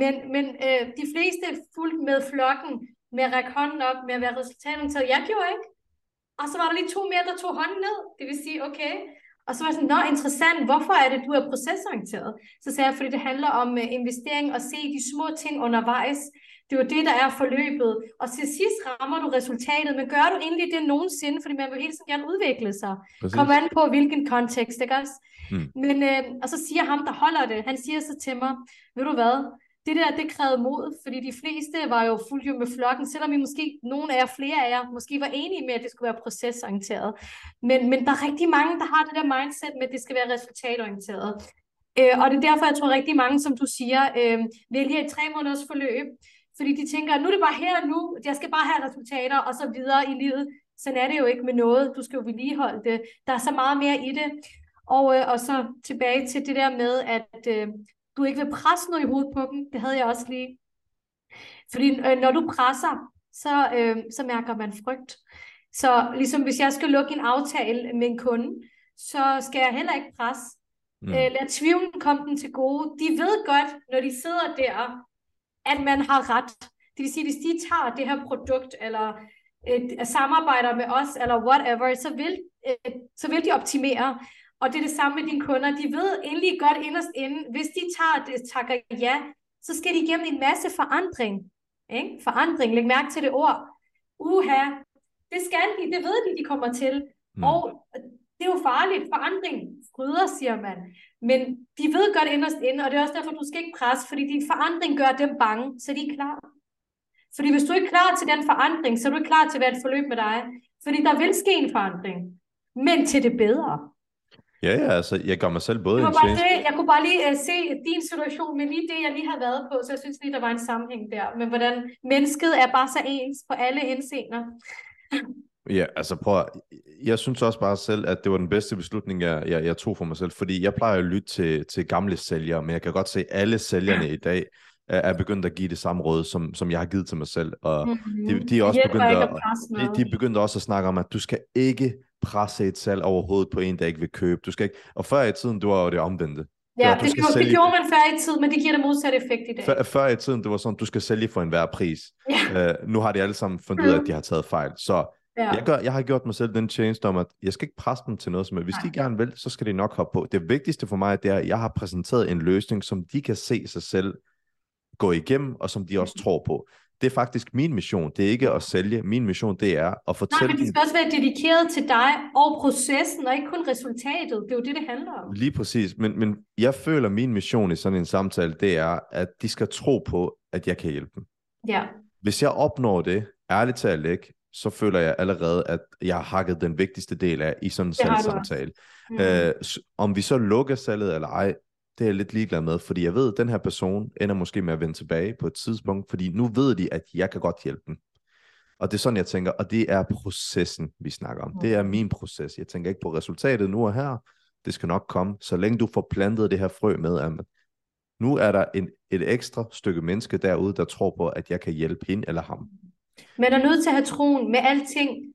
men, men øh, de fleste fulgte med flokken med at række hånden op, med at være resultatorienteret. Jeg gjorde ikke. Og så var der lige to mere, der tog hånden ned. Det vil sige, okay. Og så var jeg sådan, nå, interessant, hvorfor er det, du er procesorienteret? Så sagde jeg, fordi det handler om uh, investering og se de små ting undervejs. Det er jo det, der er forløbet. Og til sidst rammer du resultatet, men gør du egentlig det nogensinde? Fordi man vil hele tiden gerne udvikle sig. Præcis. Kom an på, hvilken kontekst, ikke også? Mm. Men, uh, og så siger ham, der holder det, han siger så til mig, ved du hvad, det der, det krævede mod, fordi de fleste var jo fuldt jo med flokken, selvom I måske, nogle af jer, flere af jer, måske var enige med, at det skulle være procesorienteret. Men, men der er rigtig mange, der har det der mindset med, at det skal være resultatorienteret. Øh, og det er derfor, jeg tror rigtig mange, som du siger, øh, vælger et tre måneders forløb, fordi de tænker, nu er det bare her og nu, jeg skal bare have resultater, og så videre i livet. Sådan er det jo ikke med noget. Du skal jo vedligeholde det. Der er så meget mere i det. Og, øh, og så tilbage til det der med, at øh, du ikke vil presse noget i hovedet på dem. Det havde jeg også lige. Fordi øh, når du presser, så, øh, så mærker man frygt. Så ligesom hvis jeg skal lukke en aftale med en kunde, så skal jeg heller ikke presse. Mm. Øh, lad tvivlen komme dem til gode. De ved godt, når de sidder der, at man har ret. Det vil sige, hvis de tager det her produkt, eller øh, samarbejder med os, eller whatever, så vil, øh, så vil de optimere. Og det er det samme med dine kunder. De ved endelig godt inderst inde, hvis de tager det, takker ja, så skal de igennem en masse forandring. Ikke? Forandring, læg mærke til det ord. Uha, det skal de, det ved de, de kommer til. Mm. Og det er jo farligt. Forandring fryder, siger man. Men de ved godt inderst inde, og det er også derfor, du skal ikke presse, fordi din forandring gør dem bange, så de er klar. Fordi hvis du ikke er klar til den forandring, så er du ikke klar til at være et forløb med dig. Fordi der vil ske en forandring, men til det bedre. Ja, ja, altså, jeg gør mig selv både det en bare det, Jeg kunne bare lige uh, se din situation med lige det, jeg lige har været på, så jeg synes lige, der var en sammenhæng der. Men hvordan mennesket er bare så ens på alle indseender. ja, altså prøv Jeg synes også bare selv, at det var den bedste beslutning, jeg, jeg, jeg tog for mig selv. Fordi jeg plejer at lytte til, til gamle sælgere, men jeg kan godt se, at alle sælgerne i dag er begyndt at give det samme råd, som, som jeg har givet til mig selv. Og mm-hmm. de, de, er også begyndt at, at de, de er begyndt også at snakke om, at du skal ikke presse et salg overhovedet på en, der ikke vil købe. Du skal ikke... Og før i tiden, du var jo det omvendte. Ja, det, det, gjorde, det gjorde man før i tiden, men det giver det modsatte effekt i dag. Før, før i tiden, det var sådan, du skal sælge for enhver pris. Ja. Uh, nu har de alle sammen fundet ud af, at de har taget fejl. Så ja. jeg, gør, jeg har gjort mig selv den tjeneste om, at jeg skal ikke presse dem til noget som Hvis Nej. de gerne vil, så skal de nok hoppe på. Det vigtigste for mig, det er, at jeg har præsenteret en løsning, som de kan se sig selv gå igennem, og som de også mm. tror på det er faktisk min mission. Det er ikke at sælge. Min mission, det er at fortælle... Nej, men det skal også være dedikeret til dig og processen, og ikke kun resultatet. Det er jo det, det handler om. Lige præcis. Men, men jeg føler, at min mission i sådan en samtale, det er, at de skal tro på, at jeg kan hjælpe dem. Ja. Hvis jeg opnår det, ærligt talt ikke, så føler jeg allerede, at jeg har hakket den vigtigste del af i sådan en salgssamtale. Mm. Øh, om vi så lukker salget eller ej, det er jeg lidt ligeglad med, fordi jeg ved, at den her person ender måske med at vende tilbage på et tidspunkt, fordi nu ved de, at jeg kan godt hjælpe dem. Og det er sådan, jeg tænker, og det er processen, vi snakker om. Det er min proces. Jeg tænker ikke på resultatet nu og her. Det skal nok komme, så længe du får plantet det her frø med, at nu er der en, et ekstra stykke menneske derude, der tror på, at jeg kan hjælpe hende eller ham. Men er nødt til at have troen med alting.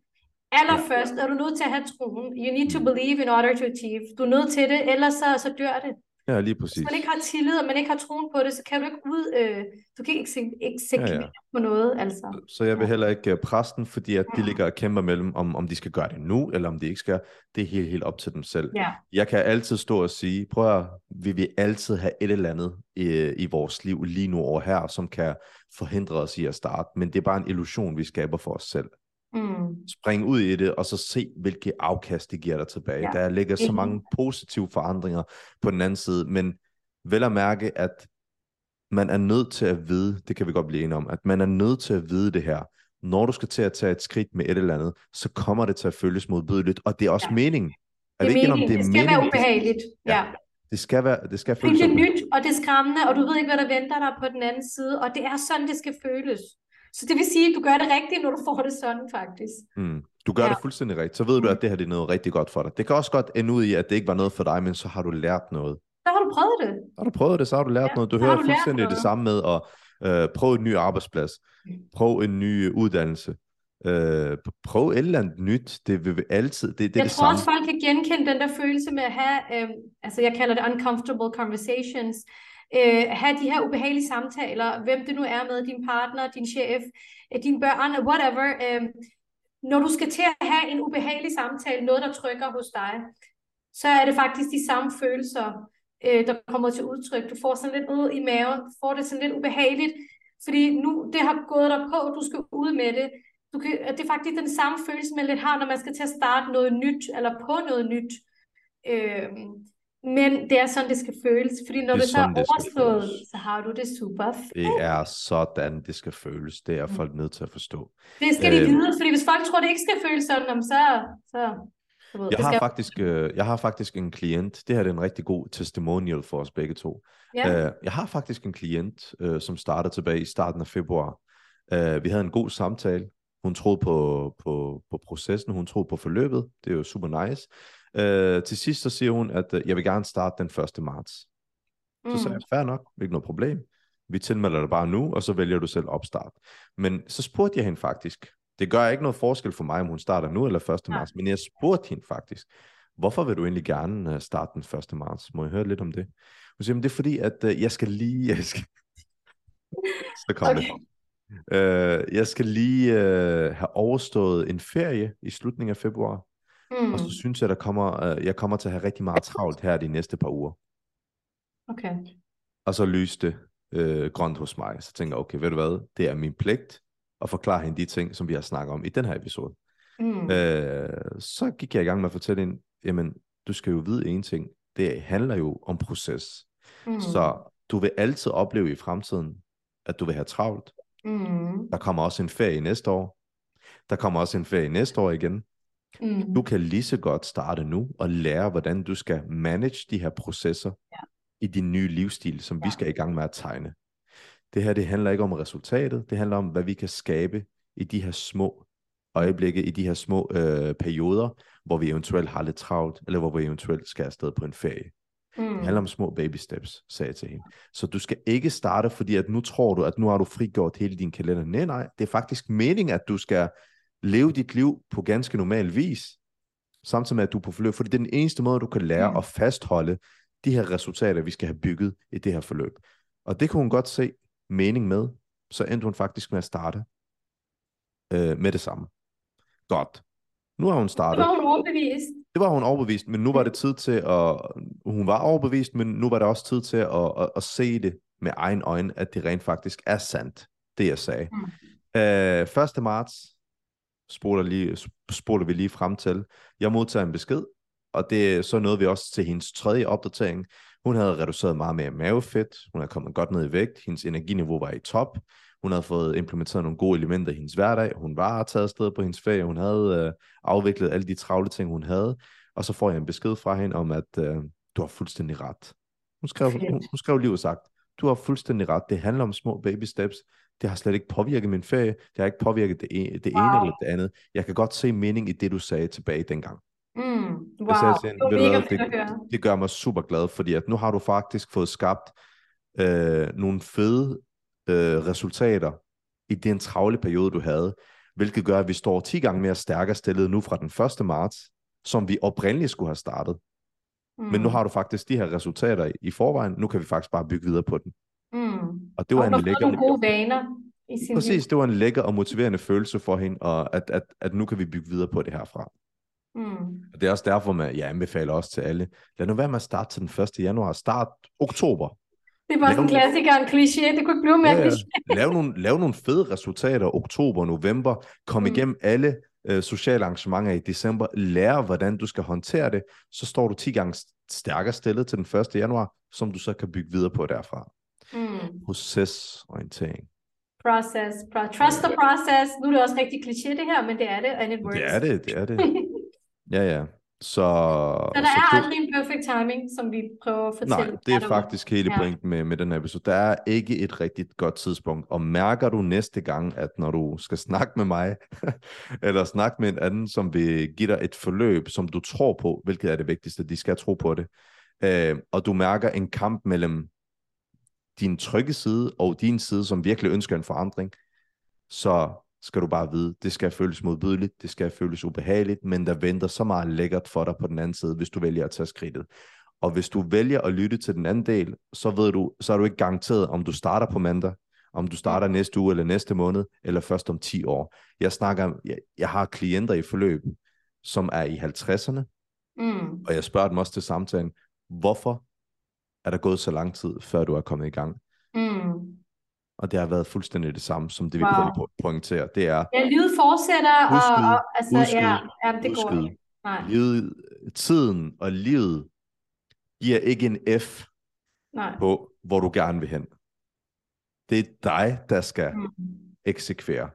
Allerførst er du nødt til at have troen. You need to believe in order to achieve. Du er nødt til det, ellers så, så dør det. Ja, lige præcis. Hvis man ikke har tillid, og man ikke har troen på det, så kan du ikke ud, øh, du kan ikke eksekvere ja, ja. på noget, altså. Så jeg vil heller ikke øh, presse den, fordi at de ja. ligger og kæmper mellem, om, om de skal gøre det nu, eller om de ikke skal. Det er helt, helt op til dem selv. Ja. Jeg kan altid stå og sige, prøv at, vi vil altid have et eller andet i, i vores liv lige nu over her, som kan forhindre os i at starte, men det er bare en illusion, vi skaber for os selv. Mm. Spring ud i det, og så se, hvilke afkast det giver dig tilbage. Ja. Der ligger så mange positive forandringer på den anden side, men vel at mærke, at man er nødt til at vide, det kan vi godt blive enige om, at man er nødt til at vide det her. Når du skal til at tage et skridt med et eller andet, så kommer det til at føles modbydeligt, og det er også ja. meningen. Er det, det, er meningen. det, er det skal meningen? være ubehageligt. Ja. ja. Det skal være, det skal føles. Det er nyt, og det er skræmmende, og du ved ikke, hvad der venter dig på den anden side, og det er sådan, det skal føles. Så det vil sige, at du gør det rigtigt, når du får det sådan, faktisk. Mm. Du gør ja. det fuldstændig rigtigt. Så ved du, mm. at det her det er noget rigtig godt for dig. Det kan også godt ende ud i, at det ikke var noget for dig, men så har du lært noget. Så har du prøvet det. Så har du prøvet det, så har du lært ja. noget. Du hører du fuldstændig det samme med at øh, prøve en ny arbejdsplads. Prøv en ny uddannelse. Øh, prøv et eller andet nyt. Det vil altid, det, det jeg det tror samme. også, folk kan genkende den der følelse med at have, øh, altså jeg kalder det uncomfortable conversations, øh, have de her ubehagelige samtaler, hvem det nu er med, din partner, din chef, øh, dine børn, whatever. Øh, når du skal til at have en ubehagelig samtale, noget der trykker hos dig, så er det faktisk de samme følelser, øh, der kommer til udtryk. Du får sådan lidt ud i maven, du får det sådan lidt ubehageligt, fordi nu det har gået dig på, du skal ud med det. Du kan, det er faktisk den samme følelse, man lidt har, når man skal til at starte noget nyt, eller på noget nyt. Øh, men det er sådan, det skal føles, fordi når det, det så er overstået, så har du det super fedt. Det er sådan, det skal føles. Det er folk nødt til at forstå. Det skal de øh, vide, fordi hvis folk tror, det ikke skal føles sådan, så... så ved, jeg, har skal... faktisk, øh, jeg har faktisk en klient, det her er en rigtig god testimonial for os begge to. Ja. Øh, jeg har faktisk en klient, øh, som startede tilbage i starten af februar. Øh, vi havde en god samtale. Hun troede på, på, på processen, hun troede på forløbet. Det er jo super nice. Øh, til sidst så siger hun, at øh, jeg vil gerne starte den 1. marts. Mm. Så sagde jeg, fair nok, ikke noget problem. Vi tilmelder dig bare nu, og så vælger du selv opstart. Men så spurgte jeg hende faktisk, det gør ikke noget forskel for mig, om hun starter nu eller 1. marts, ja. men jeg spurgte hende faktisk, hvorfor vil du egentlig gerne øh, starte den 1. marts? Må jeg høre lidt om det? Hun siger, det er fordi, at uh, jeg skal lige... Jeg skal... så kom okay. det. Uh, jeg skal lige uh, have overstået en ferie i slutningen af februar. Mm. Og så synes jeg, der kommer, uh, jeg kommer til at have rigtig meget travlt her de næste par uger. Okay. Og så lyste uh, grønt hos mig. Så tænker jeg, okay, ved du hvad, det er min pligt at forklare hende de ting, som vi har snakket om i den her episode. Mm. Uh, så gik jeg i gang med at fortælle hende, jamen, du skal jo vide en ting. Det handler jo om proces. Mm. Så du vil altid opleve i fremtiden, at du vil have travlt. Mm. Der kommer også en ferie næste år. Der kommer også en ferie næste år igen. Mm. Du kan lige så godt starte nu og lære, hvordan du skal manage de her processer ja. i din nye livsstil, som ja. vi skal i gang med at tegne. Det her, det handler ikke om resultatet, det handler om, hvad vi kan skabe i de her små øjeblikke, i de her små øh, perioder, hvor vi eventuelt har lidt travlt, eller hvor vi eventuelt skal afsted på en ferie. Mm. Det handler om små baby steps, sagde jeg til hende. Så du skal ikke starte, fordi at nu tror du, at nu har du frigjort hele din kalender. Nej, nej, det er faktisk meningen, at du skal leve dit liv på ganske normal vis, samtidig med, at du er på forløb, fordi det er den eneste måde, du kan lære mm. at fastholde de her resultater, vi skal have bygget i det her forløb. Og det kunne hun godt se mening med, så endte hun faktisk med at starte øh, med det samme. Godt. Nu har hun startet. Det var hun overbevist. Det var hun overbevist, men nu var det tid til at... Hun var overbevist, men nu var det også tid til at, at, at se det med egen øjne, at det rent faktisk er sandt, det jeg sagde. Mm. Øh, 1. marts spoler, lige, spoler vi lige frem til. Jeg modtager en besked, og det er så noget vi også til hendes tredje opdatering. Hun havde reduceret meget mere mavefedt, hun havde kommet godt ned i vægt, hendes energiniveau var i top, hun havde fået implementeret nogle gode elementer i hendes hverdag, hun var taget afsted på hendes ferie, hun havde øh, afviklet alle de travle ting, hun havde, og så får jeg en besked fra hende om, at øh, du har fuldstændig ret. Hun skrev, hun, hun skrev lige sagt, du har fuldstændig ret, det handler om små baby steps, det har slet ikke påvirket min ferie, det har ikke påvirket det, ene, det wow. ene eller det andet. Jeg kan godt se mening i det, du sagde tilbage dengang. Mm, wow, sagde til, det, mega det, det, det gør mig super glad, fordi at nu har du faktisk fået skabt øh, nogle fede øh, resultater i den travle periode, du havde, hvilket gør, at vi står 10 gange mere stærkere stillet nu fra den 1. marts, som vi oprindeligt skulle have startet. Mm. Men nu har du faktisk de her resultater i forvejen, nu kan vi faktisk bare bygge videre på den. Mm. Og det var og en lækker... nogle gode vaner i sin Præcis, liv. det var en lækker og motiverende følelse for hende, og at, at, at nu kan vi bygge videre på det herfra. Mm. Og det er også derfor, man, jeg anbefaler også til alle, lad nu være med at starte til den 1. januar, start oktober. Det var sådan en klassiker, en kliché, det kunne ikke blive mere ja, kliché. Lav nogle, lav nogle fede resultater, oktober, november, kom mm. igennem alle øh, sociale arrangementer i december, lær hvordan du skal håndtere det, så står du 10 gange stærkere stillet til den 1. januar, som du så kan bygge videre på derfra. Mm. Procesorientering. Process. Pro- trust the process. Nu er det også rigtig kliché det her, men det er det, and it works. Det er det, det er det. ja, ja. Så, så der så er aldrig en perfect timing, som vi prøver at fortælle. Nej, det er faktisk hele pointen med, med den her episode. Der er ikke et rigtigt godt tidspunkt. Og mærker du næste gang, at når du skal snakke med mig, eller snakke med en anden, som vil give dig et forløb, som du tror på, hvilket er det vigtigste, de skal tro på det, øh, og du mærker en kamp mellem din trygge side og din side, som virkelig ønsker en forandring, så skal du bare vide, det skal føles modbydeligt, det skal føles ubehageligt, men der venter så meget lækkert for dig på den anden side, hvis du vælger at tage skridtet. Og hvis du vælger at lytte til den anden del, så ved du, så er du ikke garanteret, om du starter på mandag, om du starter næste uge eller næste måned, eller først om 10 år. Jeg snakker, jeg, jeg har klienter i forløb, som er i 50'erne, mm. og jeg spørger dem også til samtalen, hvorfor er der gået så lang tid, før du er kommet i gang? Mm. Og det har været fuldstændig det samme, som det vi wow. prøver at pointere. Det er... Ja, livet fortsætter, udskyde, og, og altså, udskyde, ja, ja, det udskyde. går ikke. Nej. Livet, tiden og livet giver ikke en F Nej. på, hvor du gerne vil hen. Det er dig, der skal mm. eksekvere.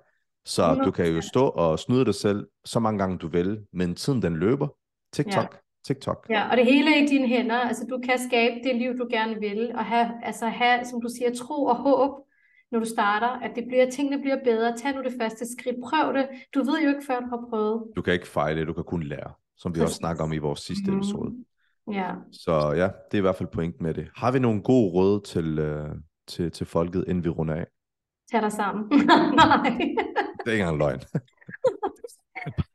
Så 100%. du kan jo stå og snyde dig selv så mange gange du vil, men tiden den løber. TikTok, ja. TikTok. Ja, og det hele er i dine hænder. Altså, du kan skabe det liv, du gerne vil, og have, altså, have som du siger, tro og håb når du starter, at det bliver, tingene bliver bedre. Tag nu det første skridt. Prøv det. Du ved jo ikke, før du har prøvet. Du kan ikke fejle, du kan kun lære, som vi Præcis. også snakker om i vores sidste mm. episode. Ja. Så ja, det er i hvert fald pointen med det. Har vi nogle gode råd til, uh, til, til folket, inden vi runder af? Tag dig sammen. Nej. det er ikke engang løgn.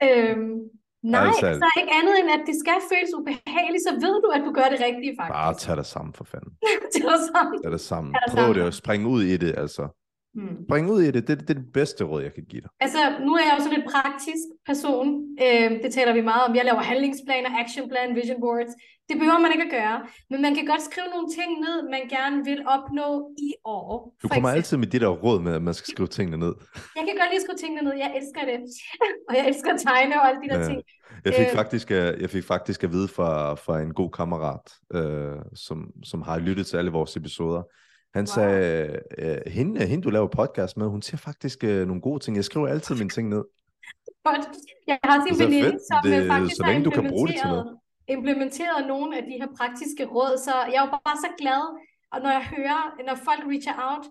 øhm, Nej, altså, så er ikke andet end, at det skal føles ubehageligt, så ved du, at du gør det rigtige faktisk. Bare tag dig sammen for fanden. tag dig sammen. Tag dig sammen. Tag dig Prøv det og spring ud i det, altså. Hmm. Spring ud i det. det. Det er det bedste råd, jeg kan give dig. Altså, nu er jeg jo sådan en praktisk person. Øh, det taler vi meget om. Jeg laver handlingsplaner, actionplan, vision boards. Det behøver man ikke at gøre. Men man kan godt skrive nogle ting ned, man gerne vil opnå i år. Du kommer eksempel. altid med det der råd med, at man skal skrive tingene ned. Jeg kan godt lide at skrive tingene ned. Jeg elsker det. og jeg elsker at tegne og alle de der ja. ting. Jeg fik, øh. faktisk, øh, jeg fik faktisk at vide fra, fra en god kammerat, øh, som, som har lyttet til alle vores episoder. Han wow. sagde, øh, hende, hende du laver podcast med, hun siger faktisk øh, nogle gode ting. Jeg skriver altid mine ting ned. Jeg har også en veninde, som det, faktisk så længe du kan bruge det til noget. implementeret nogle af de her praktiske råd, så jeg er jo bare så glad, og når jeg hører, når folk reacher out,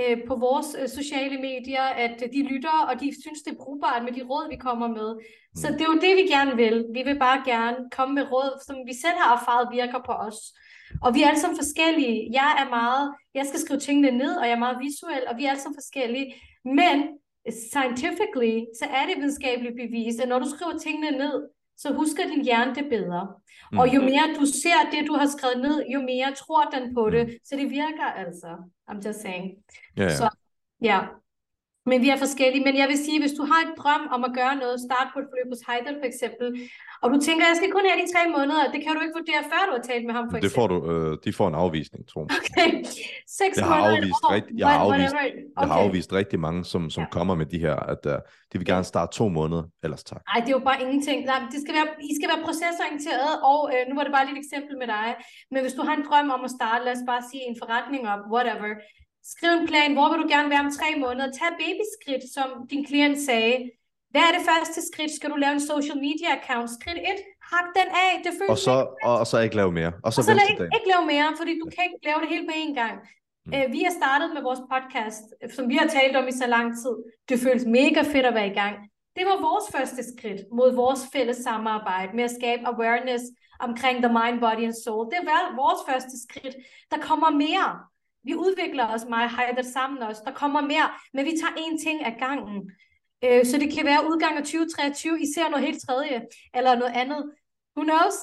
øh, på vores øh, sociale medier, at de lytter, og de synes, det er brugbart med de råd, vi kommer med. Så mm. det er jo det, vi gerne vil. Vi vil bare gerne komme med råd, som vi selv har erfaret virker på os. Og vi er alle sammen forskellige. Jeg er meget, jeg skal skrive tingene ned, og jeg er meget visuel, og vi er alle sammen forskellige. Men scientifically, så er det videnskabeligt bevist, at når du skriver tingene ned, så husker din hjerne det bedre. Mm. Og jo mere du ser det, du har skrevet ned, jo mere tror den på det. Mm. Så det virker altså. I'm just saying. Ja. Så, ja. Men vi er forskellige. Men jeg vil sige, hvis du har et drøm om at gøre noget, start på et forløb hos Heidel for eksempel, og du tænker, jeg skal kun have de tre måneder, det kan du ikke vurdere, før du har talt med ham for eksempel. Det får du, øh, de får en afvisning, tror jeg. Okay, seks jeg har måneder afvist, rigt, jeg, har afvist, okay. jeg har afvist rigtig mange, som, som ja. kommer med de her, at uh, de vil gerne starte to måneder, ellers tak. Nej, det er jo bare ingenting. Nej, det skal være, I skal være procesorienteret, og øh, nu var det bare et eksempel med dig, men hvis du har en drøm om at starte, lad os bare sige en forretning op, whatever, Skriv en plan, hvor vil du gerne være om tre måneder. Tag babyskridt, som din klient sagde. Hvad er det første skridt? Skal du lave en social media account? Skridt 1, hak den af. Det føles og så, og, og så ikke lave mere. Og så, og så ikke, ikke lave mere, fordi du kan ikke lave det hele på én gang. Mm. Uh, vi har startet med vores podcast, som vi har talt om i så lang tid. Det føles mega fedt at være i gang. Det var vores første skridt mod vores fælles samarbejde med at skabe awareness omkring the mind, body and soul. Det var vores første skridt. Der kommer mere. Vi udvikler os meget, Heider sammen os. Der kommer mere, men vi tager én ting ad gangen. Øh, så det kan være udgang af 2023, I ser noget helt tredje, eller noget andet. Who knows?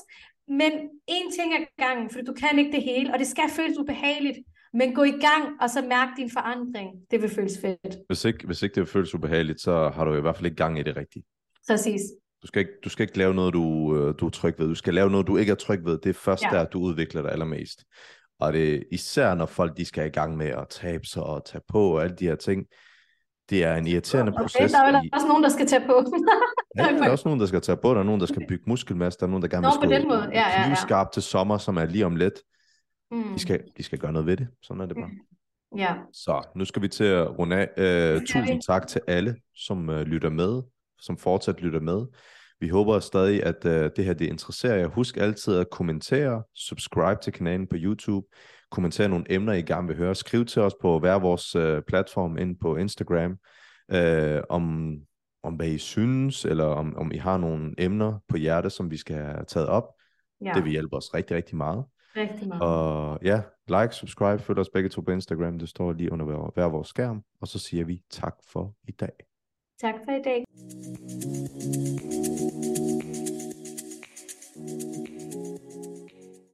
Men én ting ad gangen, for du kan ikke det hele, og det skal føles ubehageligt. Men gå i gang, og så mærk din forandring. Det vil føles fedt. Hvis ikke, hvis ikke det føles ubehageligt, så har du i hvert fald ikke gang i det rigtige. Præcis. Du skal, ikke, du skal ikke lave noget, du, øh, du er tryg ved. Du skal lave noget, du ikke er tryg ved. Det er først ja. der, du udvikler dig allermest. Og det især når folk de skal i gang med at tabe sig og tage på og alle de her ting. Det er en irriterende okay, proces. Der er vel også nogen, der skal tage på. ja, der er også nogen, der skal tage på. Der er nogen, der skal bygge muskelmasse. Der er nogen, der gerne vil stå den måde. Ja, ja, ja. til sommer, som er lige om lidt. Mm. De, skal, de skal gøre noget ved det. Sådan er det bare. Mm. Ja. Så nu skal vi til at runde af. Uh, tusind tak til alle, som uh, lytter med, som fortsat lytter med. Vi håber stadig, at uh, det her det interesserer jer. Husk altid at kommentere, subscribe til kanalen på YouTube, kommentere nogle emner, I gerne vil høre. Skriv til os på hver vores uh, platform ind på Instagram, uh, om, om hvad I synes, eller om, om I har nogle emner på hjerte, som vi skal have taget op. Ja. Det vil hjælpe os rigtig, rigtig meget. Rigtig meget. Og ja, like, subscribe, følg os begge to på Instagram. Det står lige under hver, hver vores skærm. Og så siger vi tak for i dag. Tak for i dag.